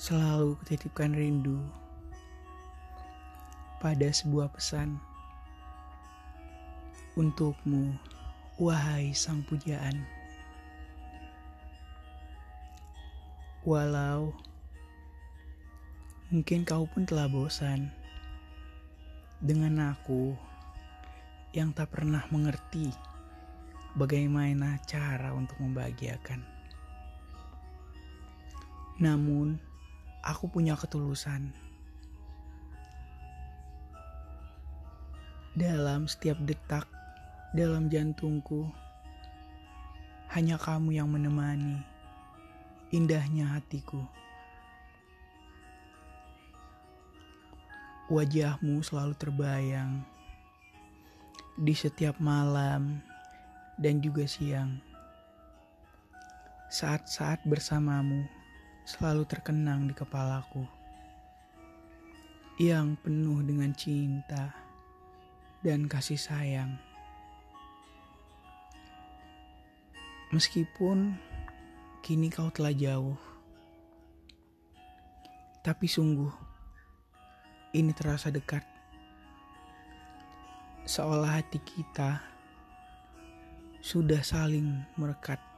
selalu kutitipkan rindu pada sebuah pesan untukmu, wahai sang pujaan. Walau mungkin kau pun telah bosan dengan aku yang tak pernah mengerti bagaimana cara untuk membahagiakan. Namun, aku punya ketulusan. Dalam setiap detak dalam jantungku, hanya kamu yang menemani indahnya hatiku. Wajahmu selalu terbayang di setiap malam dan juga siang. Saat-saat bersamamu selalu terkenang di kepalaku yang penuh dengan cinta dan kasih sayang. Meskipun kini kau telah jauh, tapi sungguh ini terasa dekat, seolah hati kita sudah saling merekat.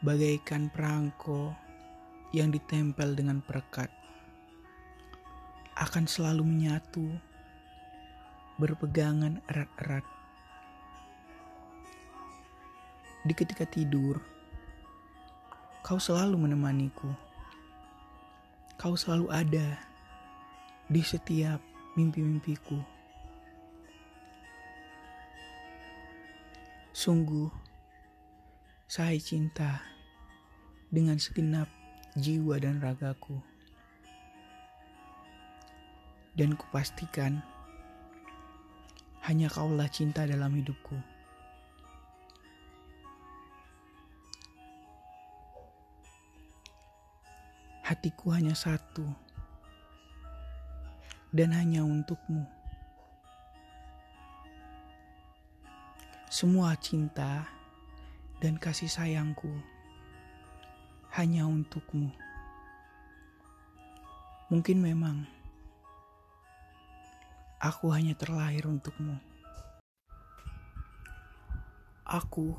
Bagaikan perangko yang ditempel dengan perekat akan selalu menyatu berpegangan erat-erat. Di ketika tidur kau selalu menemaniku. Kau selalu ada di setiap mimpi-mimpiku. Sungguh saya cinta dengan segenap jiwa dan ragaku. Dan kupastikan hanya kaulah cinta dalam hidupku. Hatiku hanya satu dan hanya untukmu. Semua cinta dan kasih sayangku hanya untukmu. Mungkin memang aku hanya terlahir untukmu. Aku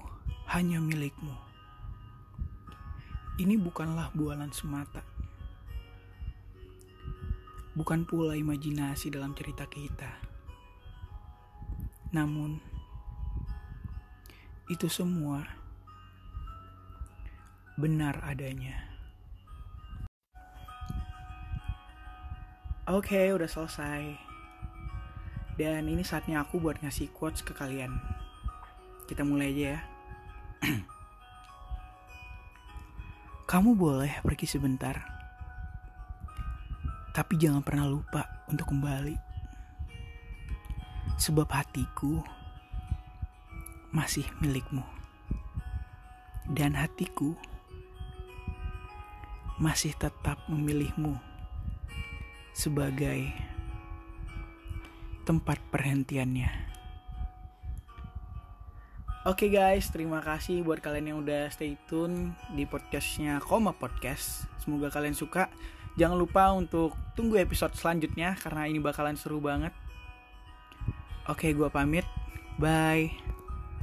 hanya milikmu. Ini bukanlah bualan semata. Bukan pula imajinasi dalam cerita kita. Namun, itu semua benar adanya. Oke, okay, udah selesai. Dan ini saatnya aku buat ngasih quotes ke kalian. Kita mulai aja ya. Kamu boleh pergi sebentar. Tapi jangan pernah lupa untuk kembali. Sebab hatiku masih milikmu. Dan hatiku masih tetap memilihmu sebagai tempat perhentiannya. Oke okay guys, terima kasih buat kalian yang udah stay tune di podcastnya Koma Podcast. Semoga kalian suka. Jangan lupa untuk tunggu episode selanjutnya karena ini bakalan seru banget. Oke, okay, gue pamit. Bye.